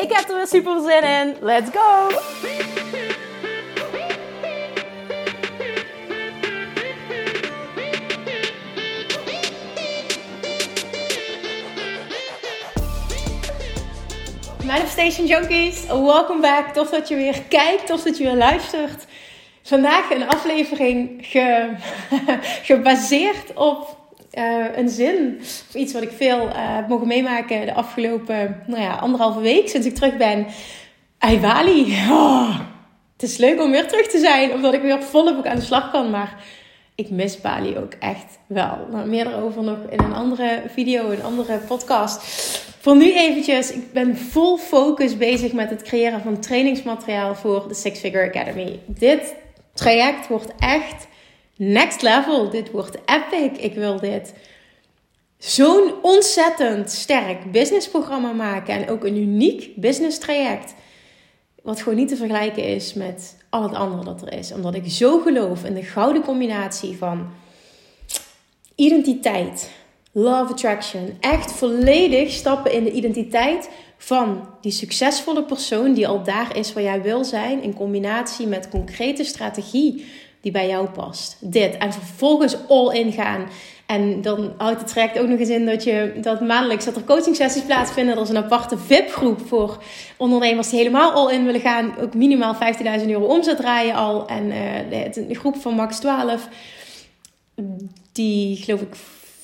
Ik heb er weer super zin in. Let's go! Manifestation Junkies, welcome back. Tof dat je weer kijkt, tof dat je weer luistert. Vandaag een aflevering ge, gebaseerd op uh, een zin. Of iets wat ik veel uh, heb mogen meemaken de afgelopen nou ja, anderhalve week sinds ik terug ben. Aiwali. Oh, het is leuk om weer terug te zijn, omdat ik weer volop ook aan de slag kan. Maar ik mis Bali ook echt wel. Nou, meer daarover nog in een andere video, een andere podcast. Voor nu eventjes, ik ben vol focus bezig met het creëren van trainingsmateriaal voor de Six Figure Academy. Dit traject wordt echt next level. Dit wordt epic. Ik wil dit zo'n ontzettend sterk businessprogramma maken. En ook een uniek business traject. Wat gewoon niet te vergelijken is met al het andere dat er is. Omdat ik zo geloof in de gouden combinatie van identiteit, love attraction. Echt volledig stappen in de identiteit van die succesvolle persoon die al daar is waar jij wil zijn. In combinatie met concrete strategie die bij jou past. Dit. En vervolgens all in gaan. En dan houdt het traject ook nog eens in dat, je, dat maandelijks dat er coaching sessies plaatsvinden. Er is een aparte VIP-groep voor ondernemers die helemaal all in willen gaan. Ook minimaal 15.000 euro omzet draaien al. En uh, een groep van max 12. Die geloof ik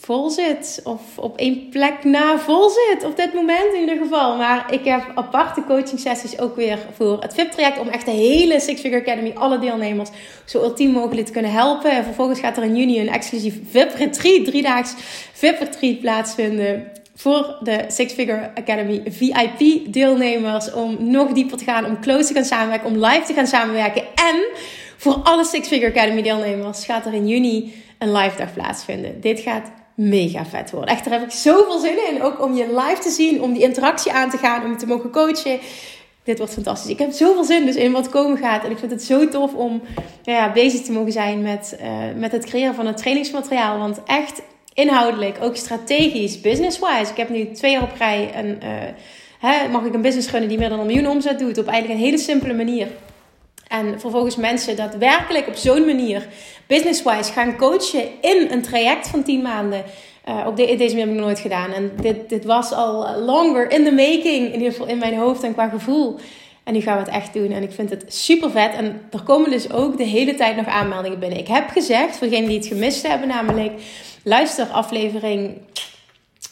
vol zit. Of op één plek na vol zit. Op dit moment in ieder geval. Maar ik heb aparte coaching sessies ook weer voor het VIP-traject. Om echt de hele Six Figure Academy, alle deelnemers, zo ultiem mogelijk te kunnen helpen. En vervolgens gaat er in juni een exclusief VIP-retreat, driedaags VIP-retreat plaatsvinden. Voor de Six Figure Academy VIP deelnemers. Om nog dieper te gaan, om close te gaan samenwerken, om live te gaan samenwerken. En voor alle Six Figure Academy deelnemers gaat er in juni een live dag plaatsvinden. Dit gaat mega vet worden. Echt, daar heb ik zoveel zin in. Ook om je live te zien, om die interactie aan te gaan, om je te mogen coachen. Dit wordt fantastisch. Ik heb zoveel zin dus in wat komen gaat. En ik vind het zo tof om ja, bezig te mogen zijn met, uh, met het creëren van het trainingsmateriaal. Want echt inhoudelijk, ook strategisch, business-wise. Ik heb nu twee jaar op rij een, uh, hè, mag ik een business runnen die meer dan een miljoen omzet doet. Op eigenlijk een hele simpele manier. En vervolgens mensen daadwerkelijk op zo'n manier business-wise gaan coachen in een traject van 10 maanden. Uh, op de, deze manier heb ik nooit gedaan. En dit, dit was al longer in the making, in ieder geval in mijn hoofd en qua gevoel. En nu gaan we het echt doen. En ik vind het super vet. En er komen dus ook de hele tijd nog aanmeldingen binnen. Ik heb gezegd, voor degenen die het gemist hebben, namelijk luister aflevering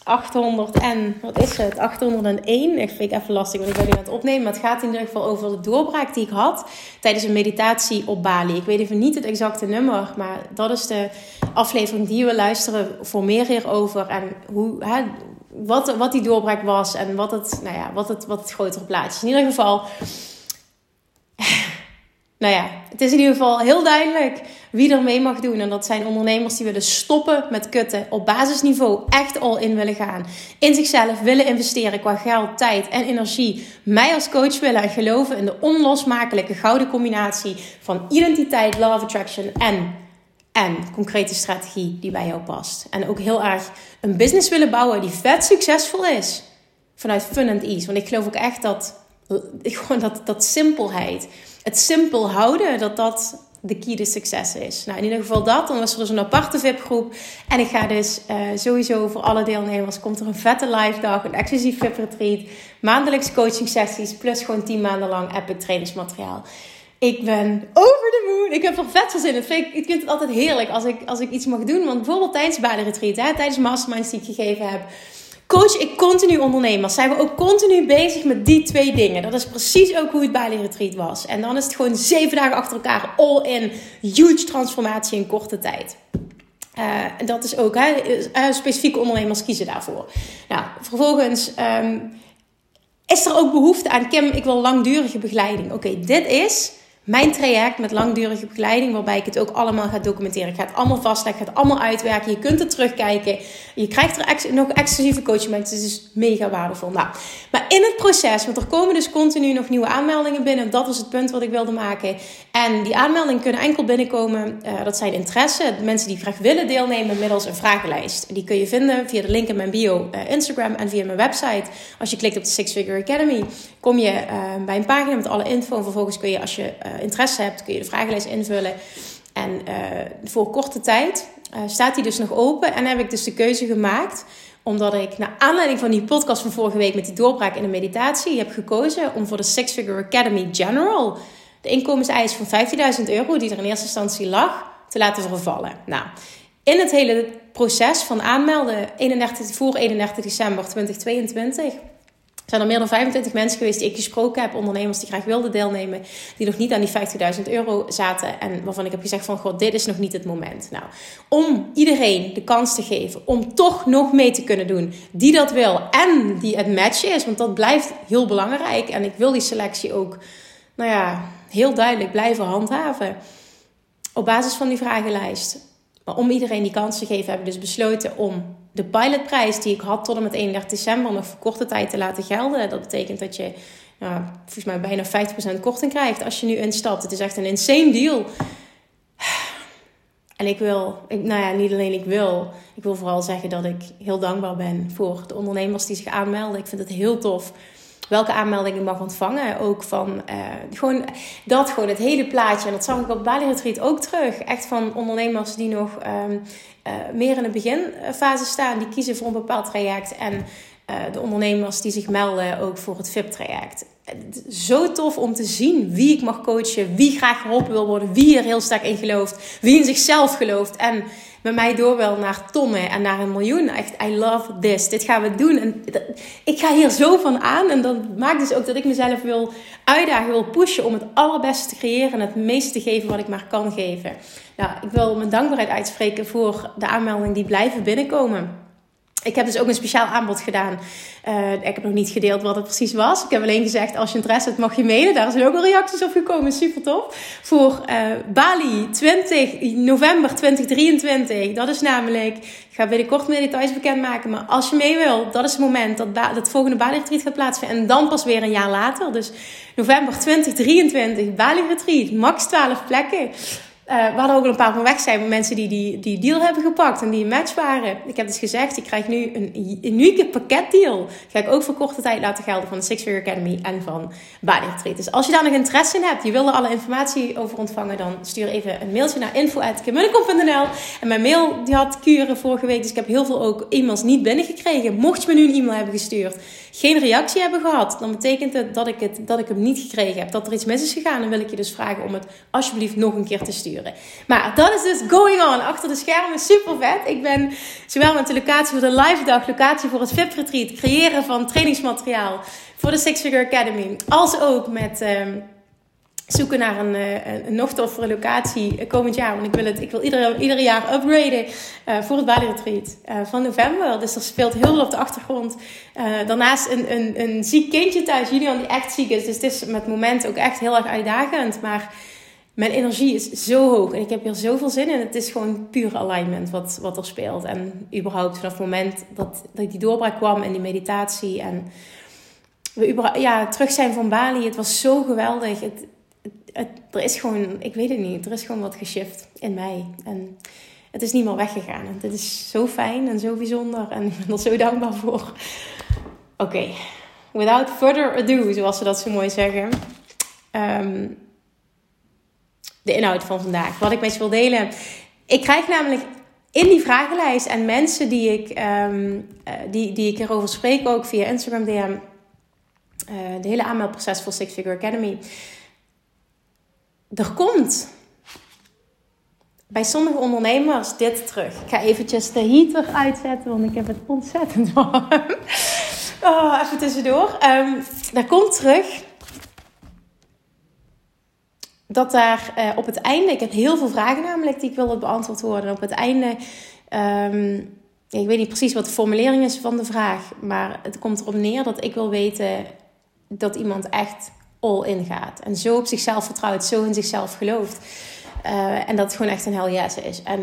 800 en, wat is het? 801. Ik vind even lastig, want ik ben nu aan het opnemen. Maar het gaat in ieder geval over de doorbraak die ik had tijdens een meditatie op Bali. Ik weet even niet het exacte nummer, maar dat is de aflevering die we luisteren voor meer hierover. En hoe, hè, wat, wat die doorbraak was en wat het, nou ja, wat het, wat het grotere plaatje is. In ieder geval nou ja, het is in ieder geval heel duidelijk wie er mee mag doen. En dat zijn ondernemers die willen stoppen met kutten. Op basisniveau echt al in willen gaan. In zichzelf willen investeren qua geld, tijd en energie. Mij als coach willen en geloven in de onlosmakelijke gouden combinatie van identiteit, love attraction en, en concrete strategie die bij jou past. En ook heel erg een business willen bouwen die vet succesvol is. Vanuit fun and ease. Want ik geloof ook echt dat, gewoon dat, dat simpelheid het simpel houden, dat dat de key to succes is. Nou, in ieder geval dat. Dan was er dus een aparte VIP-groep. En ik ga dus uh, sowieso voor alle deelnemers... komt er een vette live dag, een exclusief VIP-retreat... maandelijks coaching sessies... plus gewoon 10 maanden lang epic trainingsmateriaal. Ik ben over de moon. Ik heb er vet veel zin in. Ik, vind het altijd heerlijk als ik, als ik iets mag doen. Want bijvoorbeeld tijdens Bali Retreat, tijdens masterminds die ik gegeven heb coach ik continu ondernemers. Zijn we ook continu bezig met die twee dingen. Dat is precies ook hoe het Bali Retreat was. En dan is het gewoon zeven dagen achter elkaar all in. Huge transformatie in korte tijd. Uh, dat is ook, hè, uh, specifieke ondernemers kiezen daarvoor. Nou, vervolgens, um, is er ook behoefte aan, Kim, ik wil langdurige begeleiding. Oké, dit is mijn traject met langdurige begeleiding, waarbij ik het ook allemaal ga documenteren. Ik ga het allemaal vastleggen, ik ga het allemaal uitwerken. Je kunt het terugkijken. Je krijgt er nog exclusieve coaching. Het is dus mega waardevol. Nou, maar in het proces, want er komen dus continu nog nieuwe aanmeldingen binnen. Dat was het punt wat ik wilde maken. En die aanmeldingen kunnen enkel binnenkomen. Uh, dat zijn interesse. Mensen die graag willen deelnemen middels een vragenlijst. Die kun je vinden via de link in mijn bio uh, Instagram en via mijn website. Als je klikt op de Six Figure Academy, kom je uh, bij een pagina met alle info. En vervolgens kun je, als je interesse hebt, kun je de vragenlijst invullen. En voor korte tijd staat die dus nog open. En heb ik dus de keuze gemaakt omdat ik naar aanleiding van die podcast van vorige week met die doorbraak in de meditatie heb gekozen om voor de Six Figure Academy General de inkomenseis van 15.000 euro, die er in eerste instantie lag, te laten vervallen. Nou, in het hele proces van aanmelden 31, voor 31 december 2022 zijn er meer dan 25 mensen geweest die ik gesproken heb, ondernemers die graag wilden deelnemen, die nog niet aan die 50.000 euro zaten en waarvan ik heb gezegd van, god, dit is nog niet het moment. Nou, om iedereen de kans te geven om toch nog mee te kunnen doen, die dat wil en die het match is, want dat blijft heel belangrijk en ik wil die selectie ook, nou ja, heel duidelijk blijven handhaven. Op basis van die vragenlijst. Maar om iedereen die kans te geven, heb ik dus besloten om de pilotprijs die ik had tot en met 31 december nog voor korte tijd te laten gelden. Dat betekent dat je ja, volgens mij bijna 50% korting krijgt als je nu instapt. Het is echt een insane deal. En ik wil, nou ja, niet alleen ik wil, ik wil vooral zeggen dat ik heel dankbaar ben voor de ondernemers die zich aanmelden. Ik vind het heel tof welke aanmeldingen ik mag ontvangen. Ook van uh, gewoon dat, gewoon het hele plaatje. En dat zag ik op Bali Retreat ook terug. Echt van ondernemers die nog um, uh, meer in de beginfase staan. Die kiezen voor een bepaald traject. En de ondernemers die zich melden ook voor het VIP-traject. Zo tof om te zien wie ik mag coachen. Wie graag geholpen wil worden. Wie er heel sterk in gelooft. Wie in zichzelf gelooft. En met mij door wel naar tonnen en naar een miljoen. Echt, I love this. Dit gaan we doen. En ik ga hier zo van aan. En dat maakt dus ook dat ik mezelf wil uitdagen, wil pushen om het allerbeste te creëren en het meeste te geven wat ik maar kan geven. Nou, ik wil mijn dankbaarheid uitspreken voor de aanmeldingen die blijven binnenkomen. Ik heb dus ook een speciaal aanbod gedaan. Uh, ik heb nog niet gedeeld wat het precies was. Ik heb alleen gezegd, als je interesse hebt, mag je mailen. Daar zijn ook al reacties op gekomen. Super tof. Voor uh, Bali 20 november 2023. Dat is namelijk, ik ga binnenkort meer details bekendmaken. Maar als je mee wil, dat is het moment dat het volgende Bali Retreat gaat plaatsvinden. En dan pas weer een jaar later. Dus november 2023, Bali Retreat. Max 12 plekken. Uh, we hadden ook een paar van weg zijn van mensen die, die die deal hebben gepakt en die een match waren. Ik heb dus gezegd, ik krijg nu een unieke pakketdeal. Ga ik ook voor korte tijd laten gelden van de Six Figure Academy en van Body Retreat. Dus als je daar nog interesse in hebt, je wil er alle informatie over ontvangen, dan stuur even een mailtje naar info.kimmunnekom.nl. En mijn mail die had kuren vorige week, dus ik heb heel veel ook e-mails niet binnengekregen. Mocht je me nu een e-mail hebben gestuurd, geen reactie hebben gehad, dan betekent het dat ik, het dat ik hem niet gekregen heb. Dat er iets mis is gegaan. Dan wil ik je dus vragen om het alsjeblieft nog een keer te sturen. Maar dat is dus going on achter de schermen. Super vet. Ik ben zowel met de locatie voor de live dag, locatie voor het VIP retreat, creëren van trainingsmateriaal voor de Six Figure Academy, als ook met. Um, zoeken naar een, eh, een, nog toffere locatie eh, komend jaar. Want ik wil, het, ik wil iedere, iedere jaar upgraden uh, voor het Bali Retreat van november. Dus er speelt heel veel op de achtergrond. Daarnaast een, een, een ziek kindje thuis, Julian, die echt ziek is. Dus het is met het moment ook echt heel erg uitdagend. Maar mijn energie is zo hoog en ik heb hier zoveel zin in. Het is gewoon puur alignment wat, wat er speelt. En überhaupt vanaf het moment dat, dat die doorbraak kwam en die meditatie en we ja, terug zijn van Bali. Het was zo geweldig. Het, het, er is gewoon, ik weet het niet, er is gewoon wat geshift in mij. En het is niet meer weggegaan. En het is zo fijn en zo bijzonder. En ik ben er zo dankbaar voor. Oké, without further ado, zoals ze dat zo mooi zeggen. Ehm, de inhoud van vandaag. Wat ik met je wil delen. Ik krijg namelijk in die vragenlijst en mensen die ik, um, die, die ik erover spreek, ook via Instagram DM, uh, eh, de hele aanmeldproces voor Six Figure Academy er komt bij sommige ondernemers dit terug. Ik ga eventjes de heater uitzetten, want ik heb het ontzettend warm. Oh, even tussendoor. Um, ehm, daar komt terug dat daar uh, op het einde, ik heb heel veel vragen namelijk die ik wil beantwoord worden. op het einde, um, ik weet niet precies wat de formulering is van de vraag, maar het komt erop neer dat ik wil weten dat iemand echt all in gaat. En zo op zichzelf vertrouwt, zo in zichzelf gelooft. Uh, en dat het gewoon echt een hell yes is. En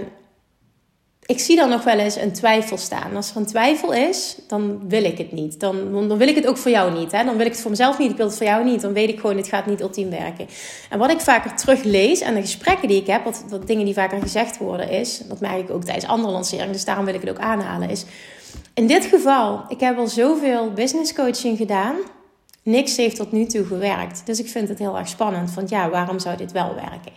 ik zie dan nog wel eens een twijfel staan. Als er een twijfel is, dan wil ik het niet. Dan, dan wil ik het ook voor jou niet. Hè? Dan wil ik het voor mezelf niet, ik wil het voor jou niet. Dan weet ik gewoon, dit gaat niet ultiem werken. En wat ik vaker teruglees en de gesprekken die ik heb, wat, wat dingen die vaker gezegd worden, is, dat merk ik ook tijdens andere lanceringen, dus daarom wil ik het ook aanhalen, is in dit geval, ik heb al zoveel business coaching gedaan. Niks heeft tot nu toe gewerkt. Dus ik vind het heel erg spannend. Want ja, waarom zou dit wel werken?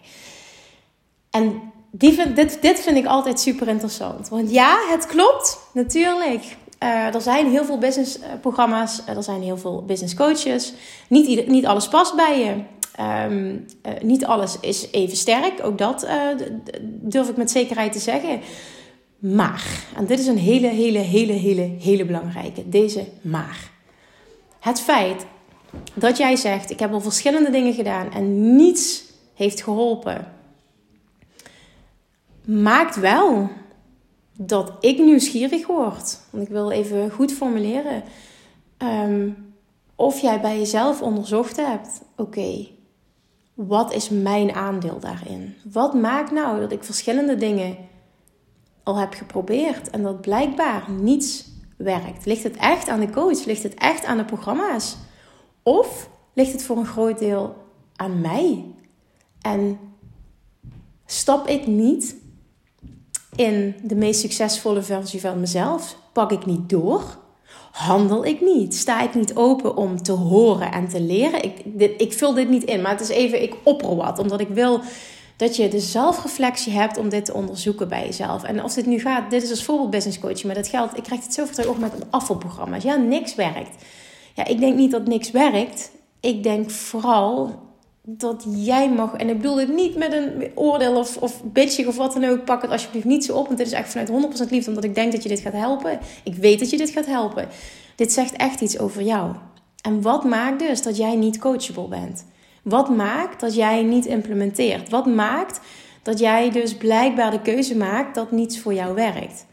En die vind, dit, dit vind ik altijd super interessant. Want ja, het klopt, natuurlijk. Uh, er zijn heel veel businessprogramma's, uh, er zijn heel veel business coaches. Niet, niet alles past bij je. Um, uh, niet alles is even sterk, ook dat durf ik met zekerheid te zeggen. Maar, en dit is een hele, hele, hele, hele, hele belangrijke, deze maar. Het feit dat jij zegt: Ik heb al verschillende dingen gedaan en niets heeft geholpen maakt wel dat ik nieuwsgierig word. Want ik wil even goed formuleren. Ehm, of jij bij jezelf onderzocht hebt: oké, wat is mijn aandeel daarin? Wat maakt nou dat ik verschillende dingen al heb geprobeerd en dat blijkbaar niets werkt? Ligt het echt aan de coach? Ligt het echt aan de programma's? Of ligt het voor een groot deel aan mij? En stap ik niet in de meest succesvolle versie van mezelf? Pak ik niet door? Handel ik niet? Sta ik niet open om te horen en te leren? Ik, ik vul dit niet in, maar het is even, ik opper wat, omdat ik wil dat je de zelfreflectie hebt om dit te onderzoeken bij jezelf. En als dit nu gaat, dit is als voorbeeld business coaching, maar dat geldt, ik krijg het zo terug ook met afvalprogramma's. Ja, niks werkt. Ja, ik denk niet dat niks werkt. Ik denk vooral dat jij mag, en ik bedoel dit niet met een oordeel of, of bitchig of wat dan ook, pak het alsjeblieft niet zo op, want dit is echt vanuit 100% liefde, omdat ik denk dat je dit gaat helpen. Ik weet dat je dit gaat helpen. Dit zegt echt iets over jou. En wat maakt dus dat jij niet coachable bent? Wat maakt dat jij niet implementeert? Wat maakt dat jij dus blijkbaar de keuze maakt dat niets voor jou werkt?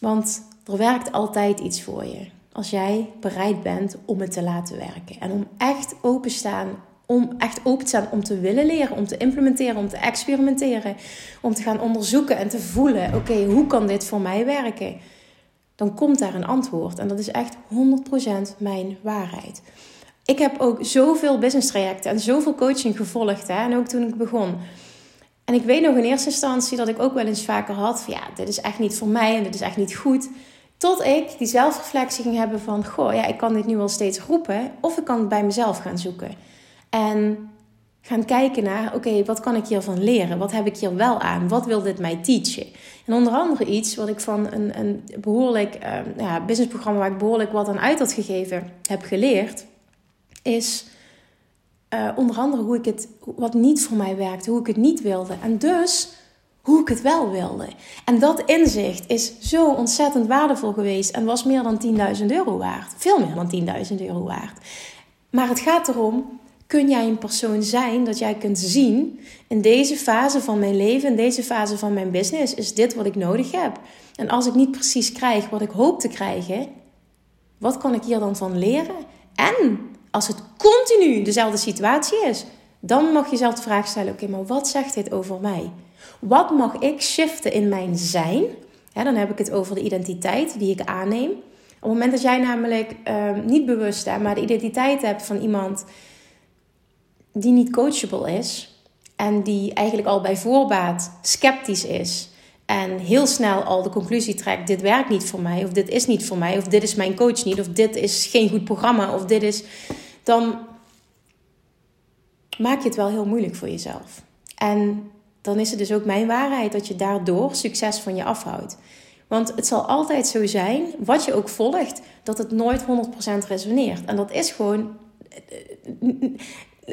Want er werkt altijd iets voor je als jij bereid bent om het te laten werken. En om echt openstaan, om echt open te staan om te willen leren, om te implementeren, om te experimenteren, om te gaan onderzoeken en te voelen: oké, hoe kan dit voor mij werken? Dan komt daar een antwoord. En dat is echt 100% mijn waarheid. Ik heb ook zoveel business trajecten en zoveel coaching gevolgd. Hè? En ook toen ik begon. En ik weet nog in eerste instantie dat ik ook wel eens vaker had: van, ja, dit is echt niet voor mij en dit is echt niet goed. Tot ik die zelfreflectie ging hebben van, goh, ja, ik kan dit nu wel steeds roepen, of ik kan het bij mezelf gaan zoeken. En gaan kijken naar, oké, wat kan ik hiervan leren? Wat heb ik hier wel aan? Wat wil dit mij teachen? En onder andere iets wat ik van een, een behoorlijk uh, ja, businessprogramma waar ik behoorlijk wat aan uit had gegeven, heb geleerd, is uh, onder andere hoe ik het, wat niet voor mij werkte, hoe ik het niet wilde. En dus hoe ik het wel wilde. En dat inzicht is zo ontzettend waardevol geweest en was meer dan 10.000 euro waard. Veel meer dan 10.000 euro waard. Maar het gaat erom, kun jij een persoon zijn dat jij kunt zien in deze fase van mijn leven, in deze fase van mijn business, is dit wat ik nodig heb. En als ik niet precies krijg wat ik hoop te krijgen, wat kan ik hier dan van leren? En als het continu dezelfde situatie is, dan mag je jezelf de vraag stellen: oké, maar wat zegt dit over mij? Wat mag ik shiften in mijn zijn? dan heb ik het over de identiteit die ik aanneem. Op het moment dat jij namelijk ehm, niet bewust bent, maar de identiteit hebt van iemand die niet coachable is en die eigenlijk al bij voorbaat sceptisch is en heel snel al de conclusie trekt: dit werkt niet voor mij, of dit is niet voor mij, of dit is mijn coach niet, of dit is geen goed programma, of dit is. dan maak je het wel heel moeilijk voor jezelf. En dan is het dus ook mijn waarheid dat je daardoor succes van je afhoudt. Want het zal altijd zo zijn, wat je ook volgt, dat het nooit 100% resoneert. En dat is gewoon.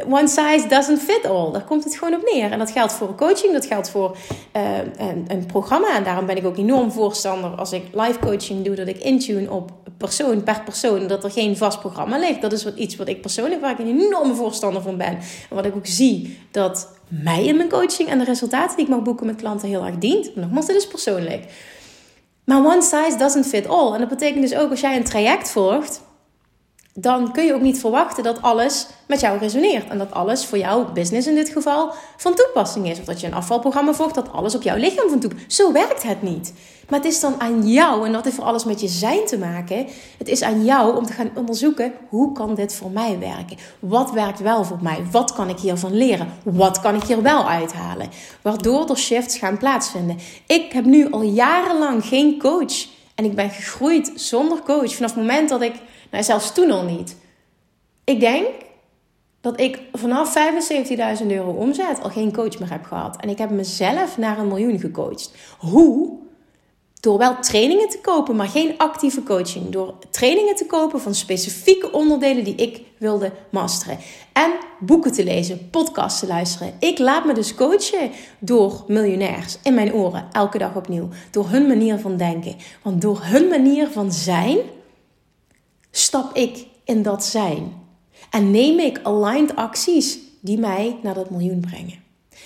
One size doesn't fit all. Daar komt het gewoon op neer. En dat geldt voor coaching, dat geldt voor uh, een, een, programma. En daarom ben ik ook enorm voorstander als ik live coaching doe, dat ik intune op persoon per persoon, dat er geen vast programma ligt. Dat is wat, iets wat ik persoonlijk, waar ik een enorme voorstander van ben. En wat ik ook zie dat mij in mijn coaching en de resultaten die ik mag boeken met klanten heel erg dient. Nogmaals, dit is persoonlijk. Maar one size doesn't fit all. En dat betekent dus ook als jij een traject volgt dan kun je ook niet verwachten dat alles met jou resoneert. En dat alles voor jouw business in dit geval van toepassing is. Of dat je een afvalprogramma volgt, dat alles op jouw lichaam van toepassing Zo werkt het niet. Maar het is dan aan jou, en dat heeft voor alles met je zijn te maken. Het is aan jou om te gaan onderzoeken, hoe kan dit voor mij werken? Wat werkt wel voor mij? Wat kan ik hiervan leren? Wat kan ik hier wel uithalen? Waardoor er shifts gaan plaatsvinden. Ik heb nu al jarenlang geen coach. En ik ben gegroeid zonder coach. Vanaf het moment dat ik nou, zelfs toen al niet. Ik denk dat ik vanaf 75.000 euro omzet al geen coach meer heb gehad. En ik heb mezelf naar een miljoen gecoacht. Hoe? Door wel trainingen te kopen, maar geen actieve coaching. Door trainingen te kopen van specifieke onderdelen die ik wilde masteren. En boeken te lezen, podcasts te luisteren. Ik laat me dus coachen door miljonairs in mijn oren, elke dag opnieuw. Door hun manier van denken. Want door hun manier van zijn stap ik in dat zijn. En neem ik aligned acties die mij naar dat miljoen brengen.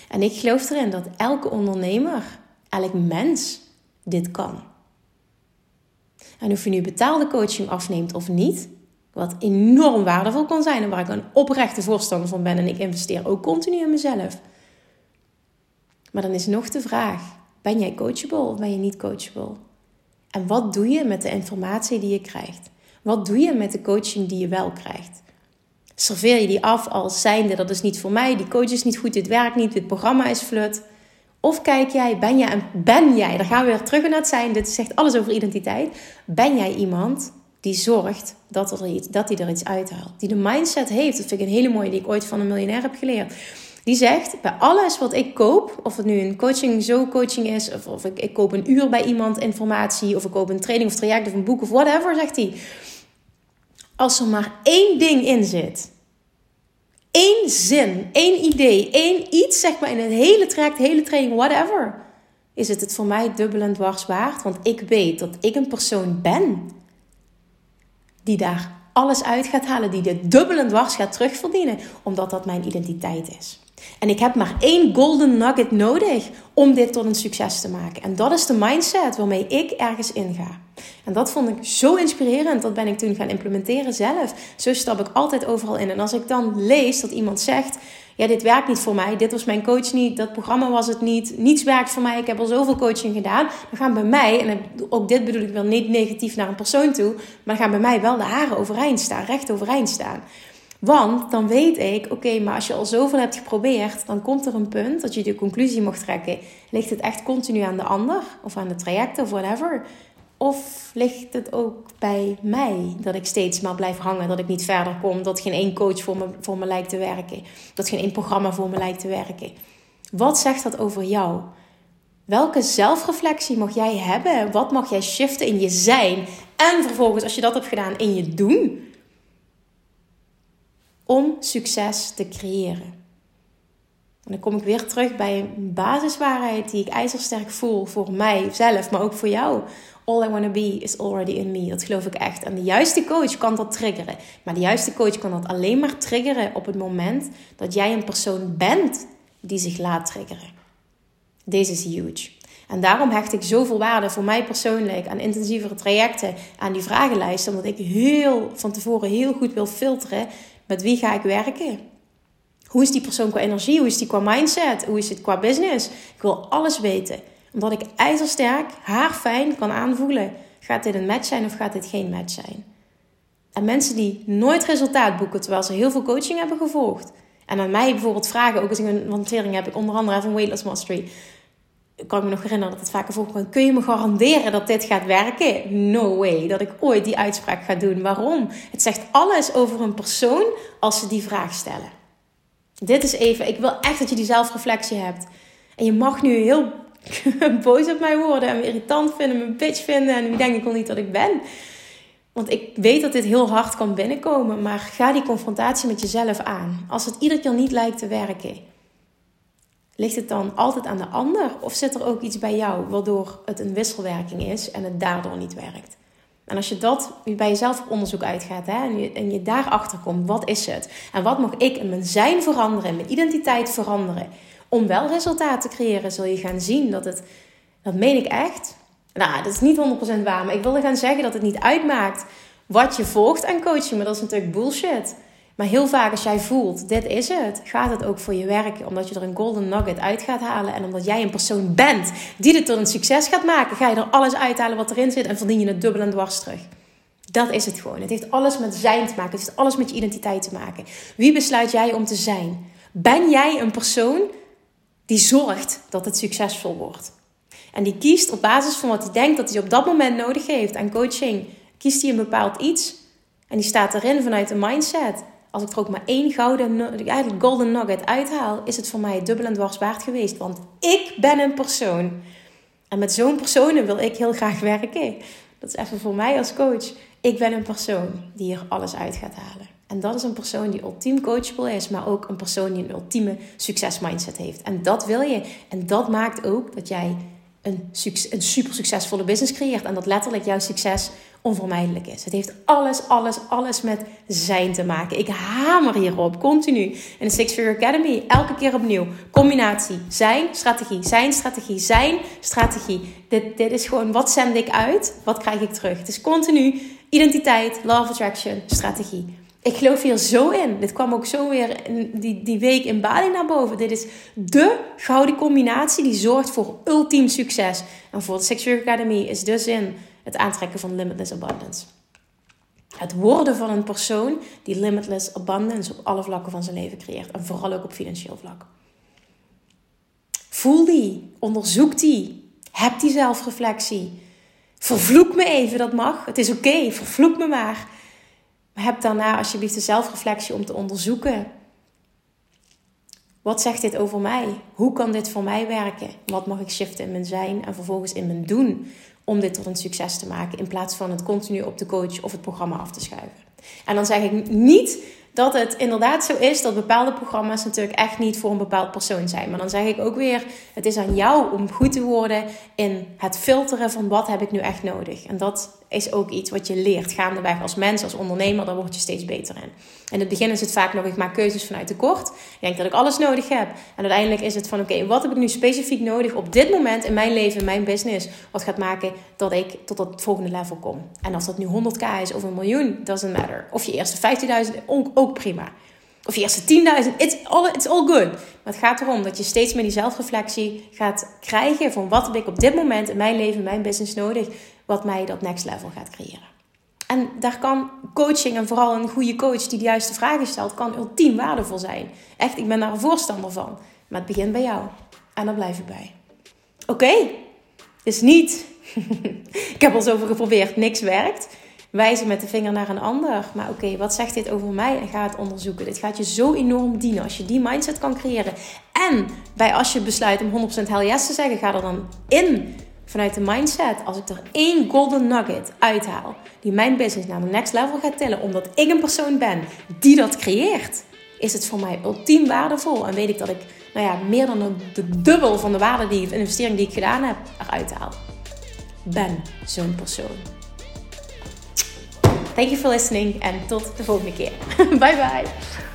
En ik geloof erin dat elke ondernemer, elk mens dit kan. En of je nu betaalde coaching afneemt of niet, wat enorm waardevol kan zijn en waar ik een oprechte voorstander van ben en ik investeer ook continu in mezelf. Maar dan is nog de vraag: ben jij coachable of ben je niet coachable? En wat doe je met de informatie die je krijgt? Wat doe je met de coaching die je wel krijgt? Serveer je die af als zijnde, dat is niet voor mij, die coach is niet goed, dit werkt niet, dit programma is flut. Of kijk jij, ben jij, ben jij, daar gaan we weer terug naar het zijn, dit zegt alles over identiteit. Ben jij iemand die zorgt dat, er iets, dat hij er iets uithaalt? Die de mindset heeft, dat vind ik een hele mooie die ik ooit van een miljonair heb geleerd. Die zegt, bij alles wat ik koop, of het nu een coaching, zo coaching is, of, of ik, ik koop een uur bij iemand informatie, of ik koop een training of traject of een boek of whatever, zegt hij als er maar één ding in zit, één zin, één idee, één iets, zeg maar in een hele traject, hele training, whatever, is het het voor mij dubbel en dwars waard. Want ik weet dat ik een persoon ben die daar alles uit gaat halen, die dit dubbel en dwars gaat terugverdienen, omdat dat mijn identiteit is. En ik heb maar één golden nugget nodig om dit tot een succes te maken. En dat is de mindset waarmee ik ergens inga. En dat vond ik zo inspirerend. Dat ben ik toen gaan implementeren zelf. Zo stap ik altijd overal in. En als ik dan lees dat iemand zegt: Ja, dit werkt niet voor mij. Dit was mijn coach niet. Dat programma was het niet. Niets werkt voor mij. Ik heb al zoveel coaching gedaan. Dan gaan bij mij, en ook dit bedoel ik wel niet negatief naar een persoon toe. Maar gaan bij mij wel de haren overeind staan. Recht overeind staan. Want dan weet ik, oké, maar als je al zoveel hebt geprobeerd, dan komt er een punt dat je de conclusie mag trekken. Ligt het echt continu aan de ander of aan de traject of whatever? Of ligt het ook bij mij dat ik steeds maar blijf hangen, dat ik niet verder kom, dat geen één coach voor me, voor me lijkt te werken, dat geen één programma voor me lijkt te werken? Wat zegt dat over jou? Welke zelfreflectie mag jij hebben? Wat mag jij shiften in je zijn? En vervolgens, als je dat hebt gedaan, in je doen? Om succes te creëren. En dan kom ik weer terug bij een basiswaarheid die ik ijzersterk voel voor mijzelf, maar ook voor jou. All I want to be is already in me. Dat geloof ik echt. En de juiste coach kan dat triggeren. Maar de juiste coach kan dat alleen maar triggeren op het moment dat jij een persoon bent die zich laat triggeren. Deze is huge. En daarom hecht ik zoveel waarde voor mij persoonlijk aan intensievere trajecten, aan die vragenlijst, omdat ik heel van tevoren heel goed wil filteren met wie ga ik werken? Hoe is die persoon qua energie? Hoe is die qua mindset? Hoe is het qua business? Ik wil alles weten. Omdat ik ijzersterk, haarfijn kan aanvoelen. Gaat dit een match zijn of gaat dit geen match zijn? En mensen die nooit resultaat boeken terwijl ze heel veel coaching hebben gevolgd. En aan mij bijvoorbeeld vragen, ook als ik een lancering heb, ik onder andere van Weightless Mastery kan ik me nog herinneren dat het vaker voorkwam. Kun je me garanderen dat dit gaat werken? No way. Dat ik ooit die uitspraak ga doen. Waarom? Het zegt alles over een persoon als ze die vraag stellen. Dit is even, ik wil echt dat je die zelfreflectie hebt. En je mag nu heel boos op mij worden en me irritant vinden, me bitch vinden en wie denk ik wel niet dat ik ben. Want ik weet dat dit heel hard kan binnenkomen, maar ga die confrontatie met jezelf aan. Als het iedere keer niet lijkt te werken, Ligt het dan altijd aan de ander of zit er ook iets bij jou waardoor het een wisselwerking is en het daardoor niet werkt? En als je dat bij jezelf op onderzoek uitgaat hè, en, je, en je daarachter komt, wat is het? En wat mag ik in mijn zijn veranderen, in mijn identiteit veranderen? Om wel resultaat te creëren, zul je gaan zien dat het, dat meen ik echt. Nou, dat is niet 100% waar, maar ik wilde gaan zeggen dat het niet uitmaakt wat je volgt aan coaching. Maar dat is natuurlijk bullshit. Maar heel vaak als jij voelt, dit is het, gaat het ook voor je werken. Omdat je er een golden nugget uit gaat halen. En omdat jij een persoon bent die dit tot een succes gaat maken, ga je er alles uithalen wat erin zit en verdien je het dubbel en dwars terug. Dat is het gewoon. Het heeft alles met zijn te maken. Het heeft alles met je identiteit te maken. Wie besluit jij om te zijn? Ben jij een persoon die zorgt dat het succesvol wordt? En die kiest op basis van wat hij denkt dat hij op dat moment nodig heeft aan coaching. Kiest hij een bepaald iets en die staat erin vanuit een mindset. Als ik er ook maar één gouden, eigenlijk golden nugget uithaal, is het voor mij dubbel en dwars waard geweest. Want ik ben een persoon. En met zo'n persoon wil ik heel graag werken. Dat is even voor mij als coach. Ik ben een persoon die er alles uit gaat halen. En dat is een persoon die ultiem coachable is, maar ook een persoon die een ultieme succesmindset heeft. En dat wil je. En dat maakt ook dat jij een, een super succesvolle business creëert. En dat letterlijk jouw succes onvermijdelijk is. Het heeft alles, alles, alles met zijn te maken. Ik hamer hierop, continu. In de Six Figure Academy, elke keer opnieuw. Combinatie, zijn strategie, zijn strategie, zijn strategie. Dit, dit is gewoon, wat zend ik uit? Wat krijg ik terug? Het is continu identiteit, love attraction, strategie. Ik geloof hier zo in. Dit kwam ook zo weer die, die week in Bali naar boven. Dit is de gouden combinatie die zorgt voor ultiem succes. En voor de Six Figure Academy is de zin het aantrekken van limitless abundance. Het worden van een persoon die limitless abundance op alle vlakken van zijn leven creëert. En vooral ook op financieel vlak. Voel die, onderzoek die, heb die zelfreflectie. Vervloek me even, dat mag. Het is oké, vervloek me maar. Maar heb daarna alsjeblieft de zelfreflectie om te onderzoeken. Wat zegt dit over mij? Hoe kan dit voor mij werken? Wat mag ik shiften in mijn zijn en vervolgens in mijn doen? Om dit tot een succes te maken. In plaats van het continu op de coach of het programma af te schuiven. En dan zeg ik niet dat het inderdaad zo is dat bepaalde programma's natuurlijk echt niet voor een bepaald persoon zijn. Maar dan zeg ik ook weer: het is aan jou om goed te worden in het filteren van wat heb ik nu echt nodig. En dat is ook iets wat je leert gaandeweg als mens, als ondernemer. Daar word je steeds beter in. In het begin is het vaak nog: ik maak keuzes vanuit tekort. Ik denk dat ik alles nodig heb. En uiteindelijk is het van: oké, wat heb ik nu specifiek nodig op dit moment in mijn leven, mijn business, wat gaat maken dat ik tot het volgende level kom. En als dat nu 100k is of een miljoen, doesn't matter. Of je eerste 15.000, ook prima. Of je eerste 10.000, it's all, it's all good. Maar het gaat erom dat je steeds meer die zelfreflectie gaat krijgen van wat heb ik op dit moment in mijn leven, mijn business nodig, wat mij dat next level gaat creëren. En daar kan coaching en vooral een goede coach die de juiste vragen stelt, kan ultiem waardevol zijn. Echt, ik ben daar een voorstander van. Maar het begint bij jou. En daar blijf ik bij. Oké, is niet. ik heb al zoveel geprobeerd, niks werkt wijzen met de vinger naar een ander. Maar oké, wat zegt dit over mij? En ga het onderzoeken. Dit gaat je zo enorm dienen als je die mindset kan creëren. En bij als je besluit om 100% hell yes te zeggen, ga er dan in vanuit de mindset. Als ik er één golden nugget uithaal die mijn business naar de next level gaat tillen, omdat ik een persoon ben die dat creëert, is het voor mij ultiem waardevol. En weet ik dat ik nou ja, meer dan de dubbel van de waarde die de investering die ik gedaan heb eruit haal. Ben zo'n persoon. Thank you for listening en tot de volgende keer. bye bye.